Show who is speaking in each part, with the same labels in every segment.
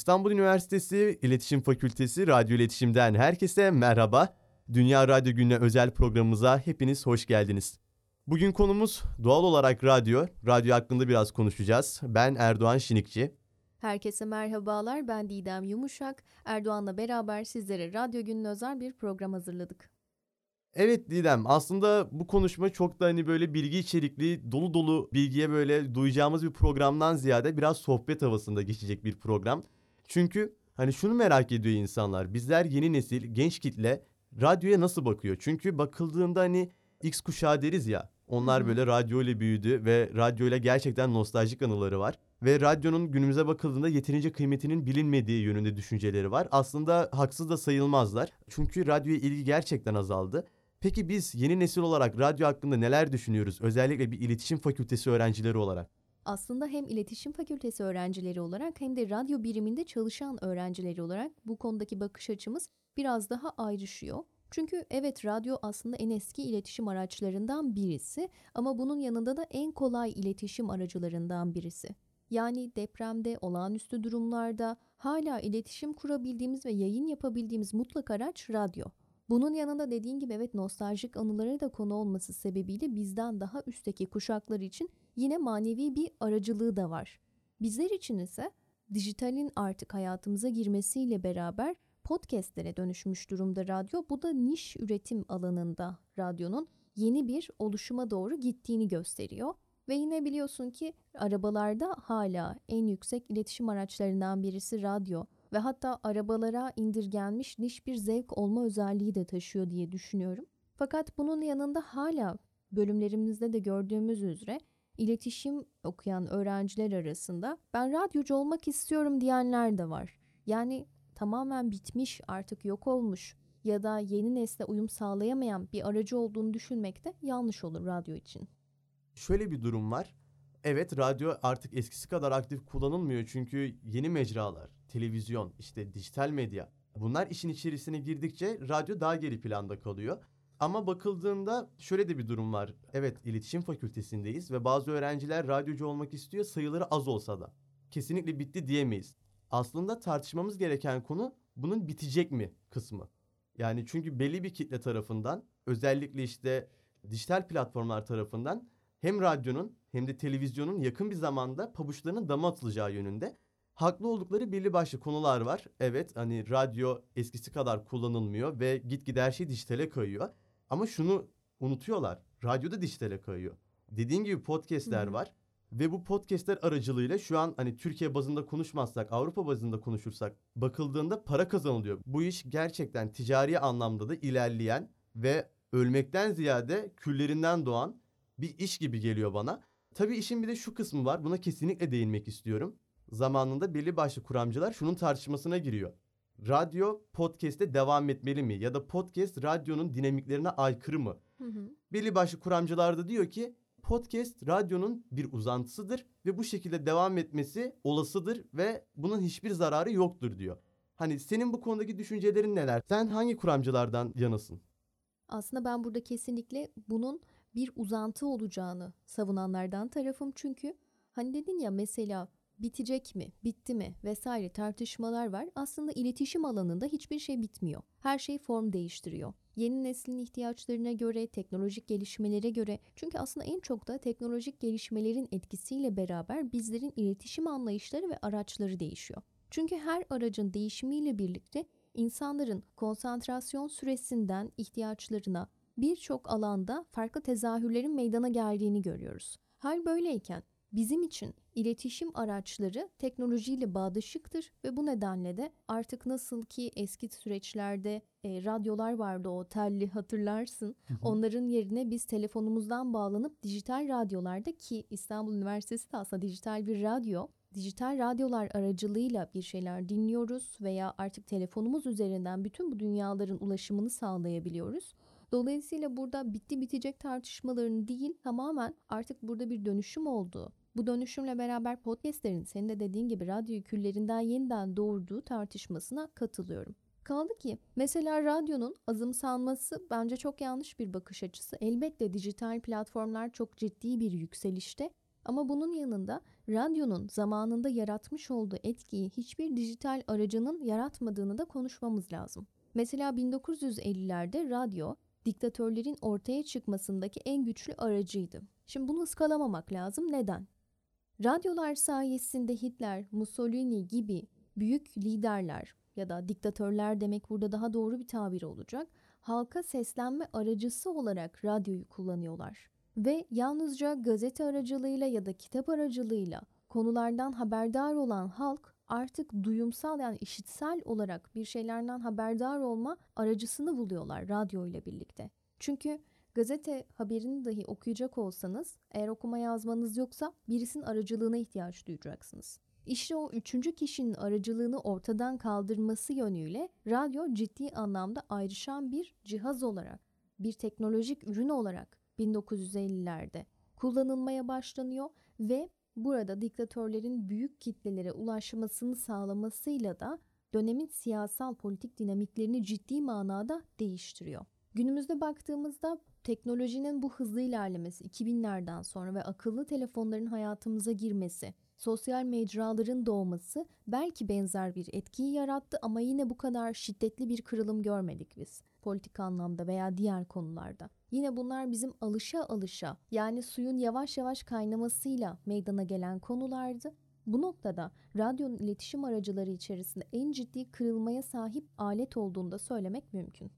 Speaker 1: İstanbul Üniversitesi İletişim Fakültesi Radyo İletişim'den herkese merhaba. Dünya Radyo Günü'ne özel programımıza hepiniz hoş geldiniz. Bugün konumuz doğal olarak radyo. Radyo hakkında biraz konuşacağız. Ben Erdoğan Şinikçi.
Speaker 2: Herkese merhabalar. Ben Didem Yumuşak. Erdoğan'la beraber sizlere Radyo Günü'ne özel bir program hazırladık.
Speaker 1: Evet Didem aslında bu konuşma çok da hani böyle bilgi içerikli dolu dolu bilgiye böyle duyacağımız bir programdan ziyade biraz sohbet havasında geçecek bir program. Çünkü hani şunu merak ediyor insanlar bizler yeni nesil genç kitle radyoya nasıl bakıyor? Çünkü bakıldığında hani X kuşağı deriz ya onlar böyle radyo ile büyüdü ve radyo ile gerçekten nostaljik anıları var. Ve radyonun günümüze bakıldığında yeterince kıymetinin bilinmediği yönünde düşünceleri var. Aslında haksız da sayılmazlar. Çünkü radyoya ilgi gerçekten azaldı. Peki biz yeni nesil olarak radyo hakkında neler düşünüyoruz? Özellikle bir iletişim fakültesi öğrencileri olarak.
Speaker 2: Aslında hem iletişim fakültesi öğrencileri olarak hem de radyo biriminde çalışan öğrencileri olarak bu konudaki bakış açımız biraz daha ayrışıyor. Çünkü evet radyo aslında en eski iletişim araçlarından birisi ama bunun yanında da en kolay iletişim aracılarından birisi. Yani depremde, olağanüstü durumlarda hala iletişim kurabildiğimiz ve yayın yapabildiğimiz mutlak araç radyo. Bunun yanında dediğin gibi evet nostaljik anıları da konu olması sebebiyle bizden daha üstteki kuşaklar için yine manevi bir aracılığı da var. Bizler için ise dijitalin artık hayatımıza girmesiyle beraber podcastlere dönüşmüş durumda radyo. Bu da niş üretim alanında radyonun yeni bir oluşuma doğru gittiğini gösteriyor. Ve yine biliyorsun ki arabalarda hala en yüksek iletişim araçlarından birisi radyo ve hatta arabalara indirgenmiş niş bir zevk olma özelliği de taşıyor diye düşünüyorum. Fakat bunun yanında hala bölümlerimizde de gördüğümüz üzere iletişim okuyan öğrenciler arasında ben radyocu olmak istiyorum diyenler de var. Yani tamamen bitmiş, artık yok olmuş ya da yeni nesle uyum sağlayamayan bir aracı olduğunu düşünmek de yanlış olur radyo için.
Speaker 1: Şöyle bir durum var. Evet radyo artık eskisi kadar aktif kullanılmıyor çünkü yeni mecralar, televizyon, işte dijital medya bunlar işin içerisine girdikçe radyo daha geri planda kalıyor. Ama bakıldığında şöyle de bir durum var. Evet iletişim fakültesindeyiz ve bazı öğrenciler radyocu olmak istiyor sayıları az olsa da. Kesinlikle bitti diyemeyiz. Aslında tartışmamız gereken konu bunun bitecek mi kısmı. Yani çünkü belli bir kitle tarafından özellikle işte dijital platformlar tarafından hem radyonun hem de televizyonun yakın bir zamanda pabuçlarının dama atılacağı yönünde haklı oldukları belli başlı konular var. Evet hani radyo eskisi kadar kullanılmıyor ve gitgide her şey dijitale kayıyor. Ama şunu unutuyorlar. Radyoda dijitale kayıyor. Dediğin gibi podcastler Hı-hı. var. Ve bu podcastler aracılığıyla şu an hani Türkiye bazında konuşmazsak, Avrupa bazında konuşursak bakıldığında para kazanılıyor. Bu iş gerçekten ticari anlamda da ilerleyen ve ölmekten ziyade küllerinden doğan bir iş gibi geliyor bana. Tabii işin bir de şu kısmı var. Buna kesinlikle değinmek istiyorum. Zamanında belli başlı kuramcılar şunun tartışmasına giriyor. Radyo podcast'te devam etmeli mi? Ya da podcast radyonun dinamiklerine aykırı mı? Hı hı. Belli başlı kuramcılar da diyor ki podcast radyonun bir uzantısıdır ve bu şekilde devam etmesi olasıdır ve bunun hiçbir zararı yoktur diyor. Hani senin bu konudaki düşüncelerin neler? Sen hangi kuramcılardan yanasın?
Speaker 2: Aslında ben burada kesinlikle bunun bir uzantı olacağını savunanlardan tarafım çünkü hani dedin ya mesela bitecek mi, bitti mi vesaire tartışmalar var. Aslında iletişim alanında hiçbir şey bitmiyor. Her şey form değiştiriyor. Yeni neslin ihtiyaçlarına göre, teknolojik gelişmelere göre çünkü aslında en çok da teknolojik gelişmelerin etkisiyle beraber bizlerin iletişim anlayışları ve araçları değişiyor. Çünkü her aracın değişimiyle birlikte insanların konsantrasyon süresinden ihtiyaçlarına, birçok alanda farklı tezahürlerin meydana geldiğini görüyoruz. Hal böyleyken bizim için iletişim araçları teknolojiyle bağdaşıktır ve bu nedenle de artık nasıl ki eski süreçlerde e, radyolar vardı o telli hatırlarsın. Hı hı. Onların yerine biz telefonumuzdan bağlanıp dijital radyolarda ki İstanbul Üniversitesi de aslında dijital bir radyo dijital radyolar aracılığıyla bir şeyler dinliyoruz veya artık telefonumuz üzerinden bütün bu dünyaların ulaşımını sağlayabiliyoruz. Dolayısıyla burada bitti bitecek tartışmaların değil tamamen artık burada bir dönüşüm olduğu. Bu dönüşümle beraber podcastlerin senin de dediğin gibi radyo küllerinden yeniden doğurduğu tartışmasına katılıyorum. Kaldı ki mesela radyonun azımsanması bence çok yanlış bir bakış açısı. Elbette dijital platformlar çok ciddi bir yükselişte Ama bunun yanında radyonun zamanında yaratmış olduğu etkiyi hiçbir dijital aracının yaratmadığını da konuşmamız lazım. Mesela 1950'lerde radyo diktatörlerin ortaya çıkmasındaki en güçlü aracıydı. Şimdi bunu ıskalamamak lazım. Neden? Radyolar sayesinde Hitler, Mussolini gibi büyük liderler ya da diktatörler demek burada daha doğru bir tabir olacak. Halka seslenme aracısı olarak radyoyu kullanıyorlar. Ve yalnızca gazete aracılığıyla ya da kitap aracılığıyla konulardan haberdar olan halk artık duyumsal yani işitsel olarak bir şeylerden haberdar olma aracısını buluyorlar radyo ile birlikte. Çünkü gazete haberini dahi okuyacak olsanız eğer okuma yazmanız yoksa birisinin aracılığına ihtiyaç duyacaksınız. İşte o üçüncü kişinin aracılığını ortadan kaldırması yönüyle radyo ciddi anlamda ayrışan bir cihaz olarak, bir teknolojik ürün olarak 1950'lerde kullanılmaya başlanıyor ve burada diktatörlerin büyük kitlelere ulaşmasını sağlamasıyla da dönemin siyasal politik dinamiklerini ciddi manada değiştiriyor. Günümüzde baktığımızda teknolojinin bu hızlı ilerlemesi 2000'lerden sonra ve akıllı telefonların hayatımıza girmesi, sosyal mecraların doğması belki benzer bir etkiyi yarattı ama yine bu kadar şiddetli bir kırılım görmedik biz politik anlamda veya diğer konularda. Yine bunlar bizim alışa alışa yani suyun yavaş yavaş kaynamasıyla meydana gelen konulardı. Bu noktada radyonun iletişim aracıları içerisinde en ciddi kırılmaya sahip alet olduğunu da söylemek mümkün.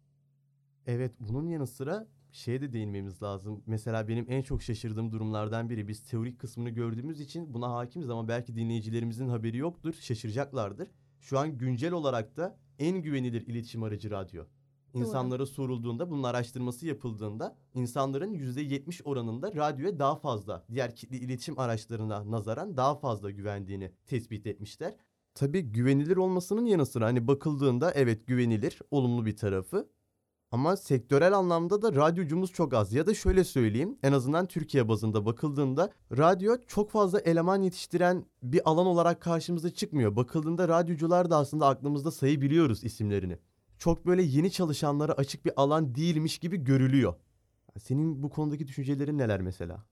Speaker 1: Evet bunun yanı sıra şeye de değinmemiz lazım. Mesela benim en çok şaşırdığım durumlardan biri biz teorik kısmını gördüğümüz için buna hakimiz ama belki dinleyicilerimizin haberi yoktur, şaşıracaklardır. Şu an güncel olarak da en güvenilir iletişim aracı radyo. İnsanlara sorulduğunda bunun araştırması yapıldığında insanların %70 oranında radyoya daha fazla diğer kitle iletişim araçlarına nazaran daha fazla güvendiğini tespit etmişler. Tabii güvenilir olmasının yanı sıra hani bakıldığında evet güvenilir, olumlu bir tarafı. Ama sektörel anlamda da radyocumuz çok az. Ya da şöyle söyleyeyim en azından Türkiye bazında bakıldığında radyo çok fazla eleman yetiştiren bir alan olarak karşımıza çıkmıyor. Bakıldığında radyocular da aslında aklımızda sayabiliyoruz isimlerini. Çok böyle yeni çalışanlara açık bir alan değilmiş gibi görülüyor. Senin bu konudaki düşüncelerin neler mesela?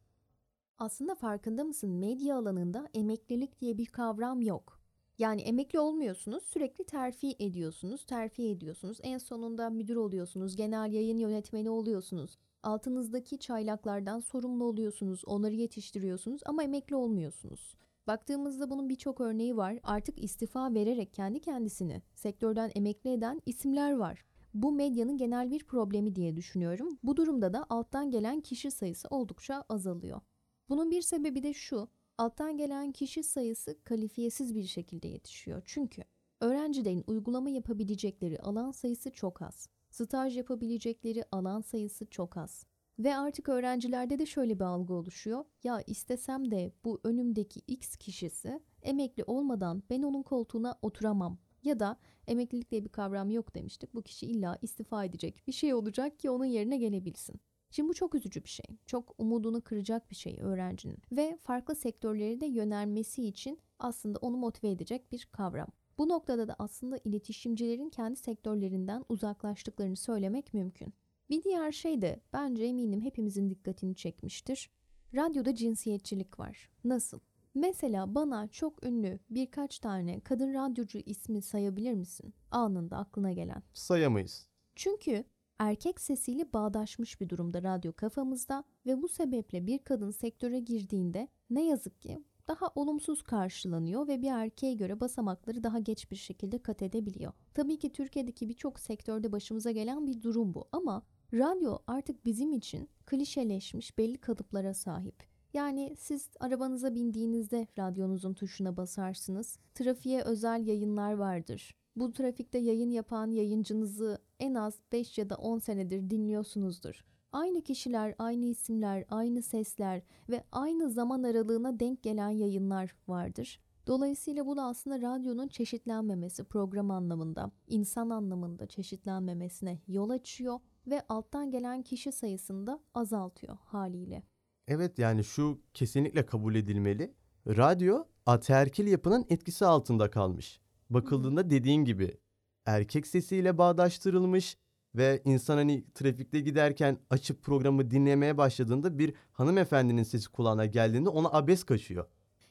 Speaker 2: Aslında farkında mısın? Medya alanında emeklilik diye bir kavram yok. Yani emekli olmuyorsunuz, sürekli terfi ediyorsunuz, terfi ediyorsunuz. En sonunda müdür oluyorsunuz, genel yayın yönetmeni oluyorsunuz. Altınızdaki çaylaklardan sorumlu oluyorsunuz, onları yetiştiriyorsunuz ama emekli olmuyorsunuz. Baktığımızda bunun birçok örneği var. Artık istifa vererek kendi kendisini sektörden emekli eden isimler var. Bu medyanın genel bir problemi diye düşünüyorum. Bu durumda da alttan gelen kişi sayısı oldukça azalıyor. Bunun bir sebebi de şu alttan gelen kişi sayısı kalifiyesiz bir şekilde yetişiyor. Çünkü öğrencilerin uygulama yapabilecekleri alan sayısı çok az. Staj yapabilecekleri alan sayısı çok az. Ve artık öğrencilerde de şöyle bir algı oluşuyor. Ya istesem de bu önümdeki X kişisi emekli olmadan ben onun koltuğuna oturamam. Ya da emeklilik diye bir kavram yok demiştik. Bu kişi illa istifa edecek. Bir şey olacak ki onun yerine gelebilsin. Şimdi bu çok üzücü bir şey. Çok umudunu kıracak bir şey öğrencinin. Ve farklı sektörlere de yönelmesi için aslında onu motive edecek bir kavram. Bu noktada da aslında iletişimcilerin kendi sektörlerinden uzaklaştıklarını söylemek mümkün. Bir diğer şey de bence eminim hepimizin dikkatini çekmiştir. Radyoda cinsiyetçilik var. Nasıl? Mesela bana çok ünlü birkaç tane kadın radyocu ismi sayabilir misin? Anında aklına gelen.
Speaker 1: Sayamayız.
Speaker 2: Çünkü erkek sesiyle bağdaşmış bir durumda radyo kafamızda ve bu sebeple bir kadın sektöre girdiğinde ne yazık ki daha olumsuz karşılanıyor ve bir erkeğe göre basamakları daha geç bir şekilde kat edebiliyor. Tabii ki Türkiye'deki birçok sektörde başımıza gelen bir durum bu ama radyo artık bizim için klişeleşmiş belli kalıplara sahip. Yani siz arabanıza bindiğinizde radyonuzun tuşuna basarsınız. Trafiğe özel yayınlar vardır. Bu trafikte yayın yapan yayıncınızı en az 5 ya da 10 senedir dinliyorsunuzdur. Aynı kişiler, aynı isimler, aynı sesler ve aynı zaman aralığına denk gelen yayınlar vardır. Dolayısıyla bu da aslında radyonun çeşitlenmemesi program anlamında, insan anlamında çeşitlenmemesine yol açıyor ve alttan gelen kişi sayısını da azaltıyor haliyle.
Speaker 1: Evet yani şu kesinlikle kabul edilmeli. Radyo ataerkil yapının etkisi altında kalmış. Bakıldığında dediğin gibi erkek sesiyle bağdaştırılmış ve insan hani trafikte giderken açıp programı dinlemeye başladığında bir hanımefendinin sesi kulağına geldiğinde ona abes kaçıyor.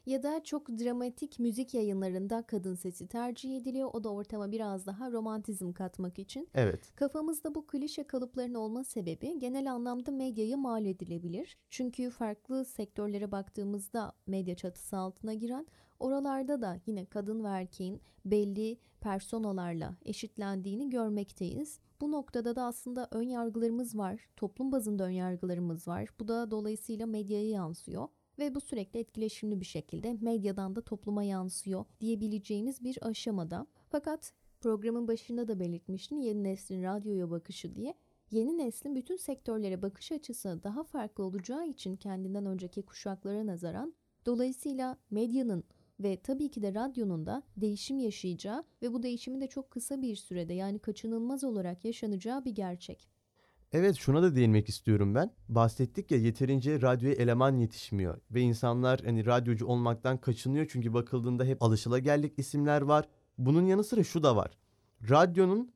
Speaker 2: Ya da çok dramatik müzik yayınlarında kadın sesi tercih ediliyor. O da ortama biraz daha romantizm katmak için.
Speaker 1: Evet.
Speaker 2: Kafamızda bu klişe kalıpların olma sebebi genel anlamda medyayı mal edilebilir. Çünkü farklı sektörlere baktığımızda medya çatısı altına giren oralarda da yine kadın ve erkeğin belli personalarla eşitlendiğini görmekteyiz. Bu noktada da aslında ön yargılarımız var. Toplum bazında ön yargılarımız var. Bu da dolayısıyla medyaya yansıyor ve bu sürekli etkileşimli bir şekilde medyadan da topluma yansıyor diyebileceğimiz bir aşamada. Fakat programın başında da belirtmiştin yeni neslin radyoya bakışı diye. Yeni neslin bütün sektörlere bakış açısı daha farklı olacağı için kendinden önceki kuşaklara nazaran dolayısıyla medyanın ve tabii ki de radyonun da değişim yaşayacağı ve bu değişimin de çok kısa bir sürede yani kaçınılmaz olarak yaşanacağı bir gerçek.
Speaker 1: Evet şuna da değinmek istiyorum ben. Bahsettik ya yeterince radyoya eleman yetişmiyor ve insanlar hani radyocu olmaktan kaçınıyor çünkü bakıldığında hep alışılageldik isimler var. Bunun yanı sıra şu da var. Radyonun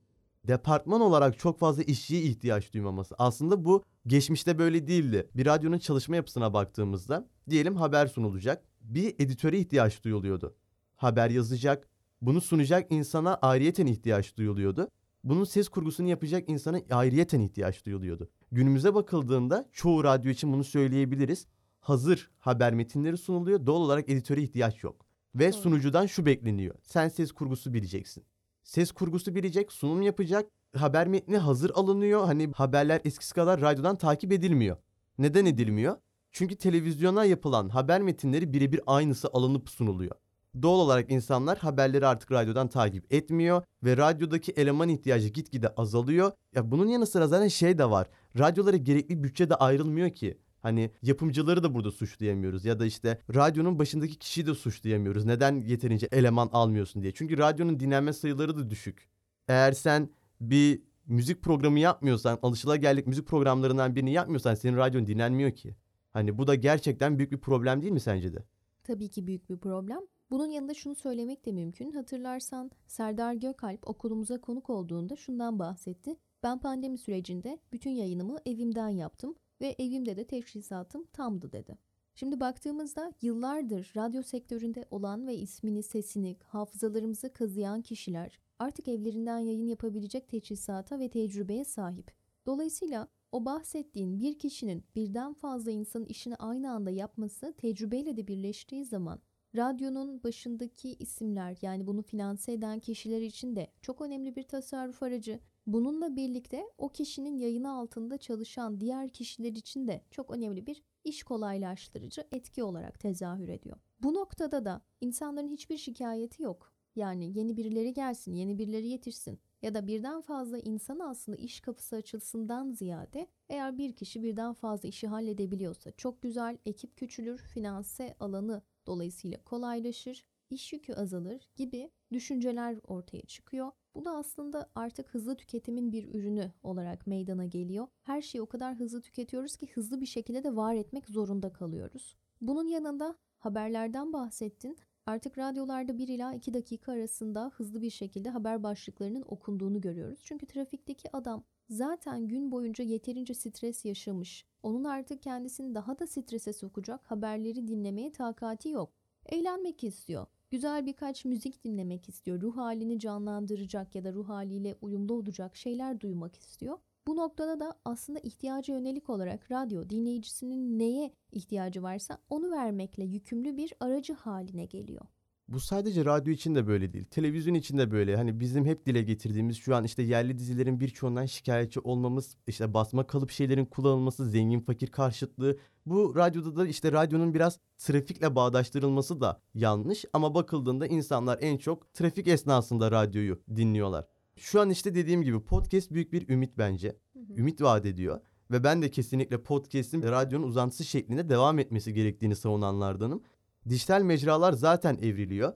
Speaker 1: departman olarak çok fazla işçiye ihtiyaç duymaması. Aslında bu geçmişte böyle değildi. Bir radyonun çalışma yapısına baktığımızda diyelim haber sunulacak. Bir editöre ihtiyaç duyuluyordu. Haber yazacak, bunu sunacak insana ayrıyeten ihtiyaç duyuluyordu bunun ses kurgusunu yapacak insana ayrıyeten ihtiyaç duyuluyordu. Günümüze bakıldığında çoğu radyo için bunu söyleyebiliriz. Hazır haber metinleri sunuluyor. Doğal olarak editöre ihtiyaç yok. Ve Doğru. sunucudan şu bekleniyor. Sen ses kurgusu bileceksin. Ses kurgusu bilecek, sunum yapacak. Haber metni hazır alınıyor. Hani haberler eskisi kadar radyodan takip edilmiyor. Neden edilmiyor? Çünkü televizyona yapılan haber metinleri birebir aynısı alınıp sunuluyor. Doğal olarak insanlar haberleri artık radyodan takip etmiyor ve radyodaki eleman ihtiyacı gitgide azalıyor. Ya bunun yanı sıra zaten şey de var. Radyolara gerekli bütçe de ayrılmıyor ki. Hani yapımcıları da burada suçlayamıyoruz ya da işte radyonun başındaki kişiyi de suçlayamıyoruz. Neden yeterince eleman almıyorsun diye. Çünkü radyonun dinlenme sayıları da düşük. Eğer sen bir müzik programı yapmıyorsan, alışılageldik müzik programlarından birini yapmıyorsan senin radyon dinlenmiyor ki. Hani bu da gerçekten büyük bir problem değil mi sence de?
Speaker 2: Tabii ki büyük bir problem. Bunun yanında şunu söylemek de mümkün. Hatırlarsan Serdar Gökalp okulumuza konuk olduğunda şundan bahsetti. Ben pandemi sürecinde bütün yayınımı evimden yaptım ve evimde de teşhisatım tamdı dedi. Şimdi baktığımızda yıllardır radyo sektöründe olan ve ismini, sesini, hafızalarımızı kazıyan kişiler artık evlerinden yayın yapabilecek teçhizata ve tecrübeye sahip. Dolayısıyla o bahsettiğin bir kişinin birden fazla insanın işini aynı anda yapması tecrübeyle de birleştiği zaman Radyonun başındaki isimler yani bunu finanse eden kişiler için de çok önemli bir tasarruf aracı. Bununla birlikte o kişinin yayını altında çalışan diğer kişiler için de çok önemli bir iş kolaylaştırıcı etki olarak tezahür ediyor. Bu noktada da insanların hiçbir şikayeti yok. Yani yeni birileri gelsin, yeni birileri yetişsin ya da birden fazla insan aslında iş kapısı açılsından ziyade eğer bir kişi birden fazla işi halledebiliyorsa çok güzel, ekip küçülür, finanse alanı dolayısıyla kolaylaşır, iş yükü azalır gibi düşünceler ortaya çıkıyor. Bu da aslında artık hızlı tüketimin bir ürünü olarak meydana geliyor. Her şeyi o kadar hızlı tüketiyoruz ki hızlı bir şekilde de var etmek zorunda kalıyoruz. Bunun yanında haberlerden bahsettin. Artık radyolarda 1 ila 2 dakika arasında hızlı bir şekilde haber başlıklarının okunduğunu görüyoruz. Çünkü trafikteki adam zaten gün boyunca yeterince stres yaşamış. Onun artık kendisini daha da strese sokacak haberleri dinlemeye takati yok. Eğlenmek istiyor. Güzel birkaç müzik dinlemek istiyor. Ruh halini canlandıracak ya da ruh haliyle uyumlu olacak şeyler duymak istiyor. Bu noktada da aslında ihtiyacı yönelik olarak radyo dinleyicisinin neye ihtiyacı varsa onu vermekle yükümlü bir aracı haline geliyor.
Speaker 1: Bu sadece radyo için de böyle değil. Televizyon için de böyle. Hani bizim hep dile getirdiğimiz şu an işte yerli dizilerin birçoğundan şikayetçi olmamız, işte basma kalıp şeylerin kullanılması, zengin fakir karşıtlığı. Bu radyoda da işte radyonun biraz trafikle bağdaştırılması da yanlış ama bakıldığında insanlar en çok trafik esnasında radyoyu dinliyorlar. Şu an işte dediğim gibi podcast büyük bir ümit bence. Ümit vaat ediyor. Ve ben de kesinlikle podcast'in radyonun uzantısı şeklinde devam etmesi gerektiğini savunanlardanım. Dijital mecralar zaten evriliyor.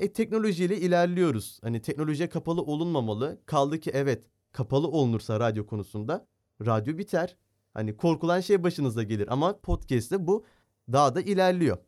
Speaker 1: E teknolojiyle ilerliyoruz. Hani teknolojiye kapalı olunmamalı. Kaldı ki evet kapalı olunursa radyo konusunda radyo biter. Hani korkulan şey başınıza gelir ama podcast'te bu daha da ilerliyor.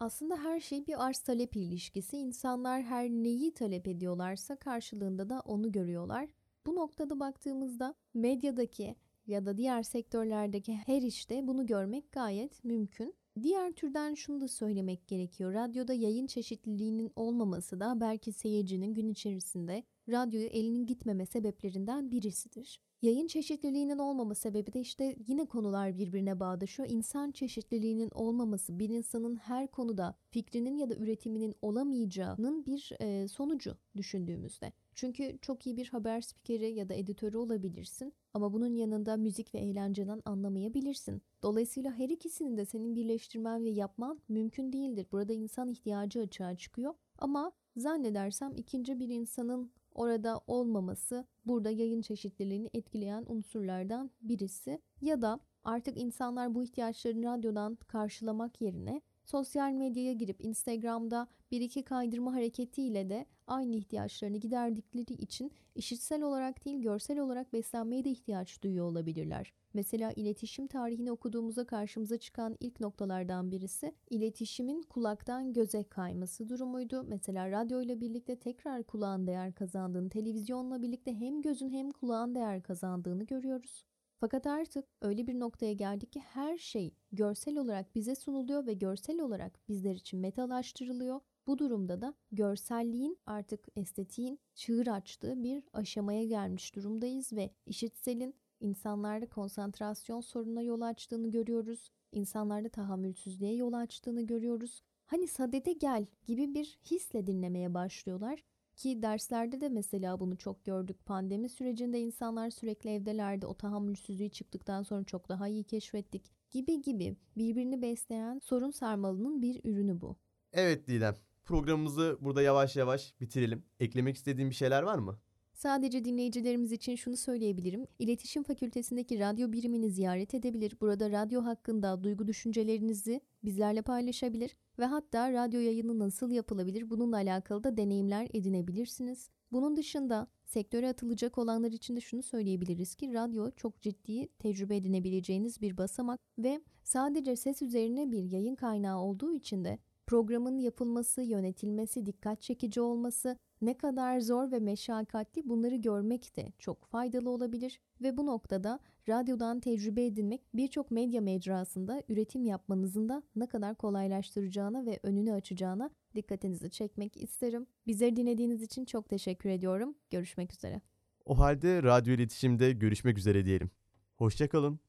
Speaker 2: Aslında her şey bir arz talep ilişkisi. İnsanlar her neyi talep ediyorlarsa karşılığında da onu görüyorlar. Bu noktada baktığımızda medyadaki ya da diğer sektörlerdeki her işte bunu görmek gayet mümkün. Diğer türden şunu da söylemek gerekiyor. Radyoda yayın çeşitliliğinin olmaması da belki seyircinin gün içerisinde radyoya elinin gitmeme sebeplerinden birisidir. Yayın çeşitliliğinin olmama sebebi de işte yine konular birbirine bağdaşıyor. İnsan çeşitliliğinin olmaması, bir insanın her konuda fikrinin ya da üretiminin olamayacağının bir sonucu düşündüğümüzde. Çünkü çok iyi bir haber spikeri ya da editörü olabilirsin ama bunun yanında müzik ve eğlenceden anlamayabilirsin. Dolayısıyla her ikisini de senin birleştirmen ve yapman mümkün değildir. Burada insan ihtiyacı açığa çıkıyor ama zannedersem ikinci bir insanın orada olmaması burada yayın çeşitliliğini etkileyen unsurlardan birisi ya da artık insanlar bu ihtiyaçlarını radyodan karşılamak yerine sosyal medyaya girip Instagram'da bir iki kaydırma hareketiyle de aynı ihtiyaçlarını giderdikleri için işitsel olarak değil görsel olarak beslenmeye de ihtiyaç duyuyor olabilirler. Mesela iletişim tarihini okuduğumuzda karşımıza çıkan ilk noktalardan birisi iletişimin kulaktan göze kayması durumuydu. Mesela radyo ile birlikte tekrar kulağın değer kazandığını, televizyonla birlikte hem gözün hem kulağın değer kazandığını görüyoruz. Fakat artık öyle bir noktaya geldik ki her şey görsel olarak bize sunuluyor ve görsel olarak bizler için metalaştırılıyor. Bu durumda da görselliğin artık estetiğin çığır açtığı bir aşamaya gelmiş durumdayız ve işitselin insanlarda konsantrasyon sorununa yol açtığını görüyoruz. İnsanlarda tahammülsüzlüğe yol açtığını görüyoruz. Hani sadede gel gibi bir hisle dinlemeye başlıyorlar. Ki derslerde de mesela bunu çok gördük. Pandemi sürecinde insanlar sürekli evdelerdi. O tahammülsüzlüğü çıktıktan sonra çok daha iyi keşfettik. Gibi gibi birbirini besleyen sorun sarmalının bir ürünü bu.
Speaker 1: Evet Didem. Programımızı burada yavaş yavaş bitirelim. Eklemek istediğin bir şeyler var mı?
Speaker 2: Sadece dinleyicilerimiz için şunu söyleyebilirim. İletişim Fakültesindeki radyo birimini ziyaret edebilir. Burada radyo hakkında duygu düşüncelerinizi bizlerle paylaşabilir ve hatta radyo yayını nasıl yapılabilir bununla alakalı da deneyimler edinebilirsiniz. Bunun dışında sektöre atılacak olanlar için de şunu söyleyebiliriz ki radyo çok ciddi tecrübe edinebileceğiniz bir basamak ve sadece ses üzerine bir yayın kaynağı olduğu için de programın yapılması, yönetilmesi, dikkat çekici olması ne kadar zor ve meşakkatli bunları görmek de çok faydalı olabilir ve bu noktada radyodan tecrübe edinmek birçok medya mecrasında üretim yapmanızın da ne kadar kolaylaştıracağına ve önünü açacağına dikkatinizi çekmek isterim. Bizleri dinlediğiniz için çok teşekkür ediyorum. Görüşmek üzere.
Speaker 1: O halde radyo iletişimde görüşmek üzere diyelim. Hoşçakalın.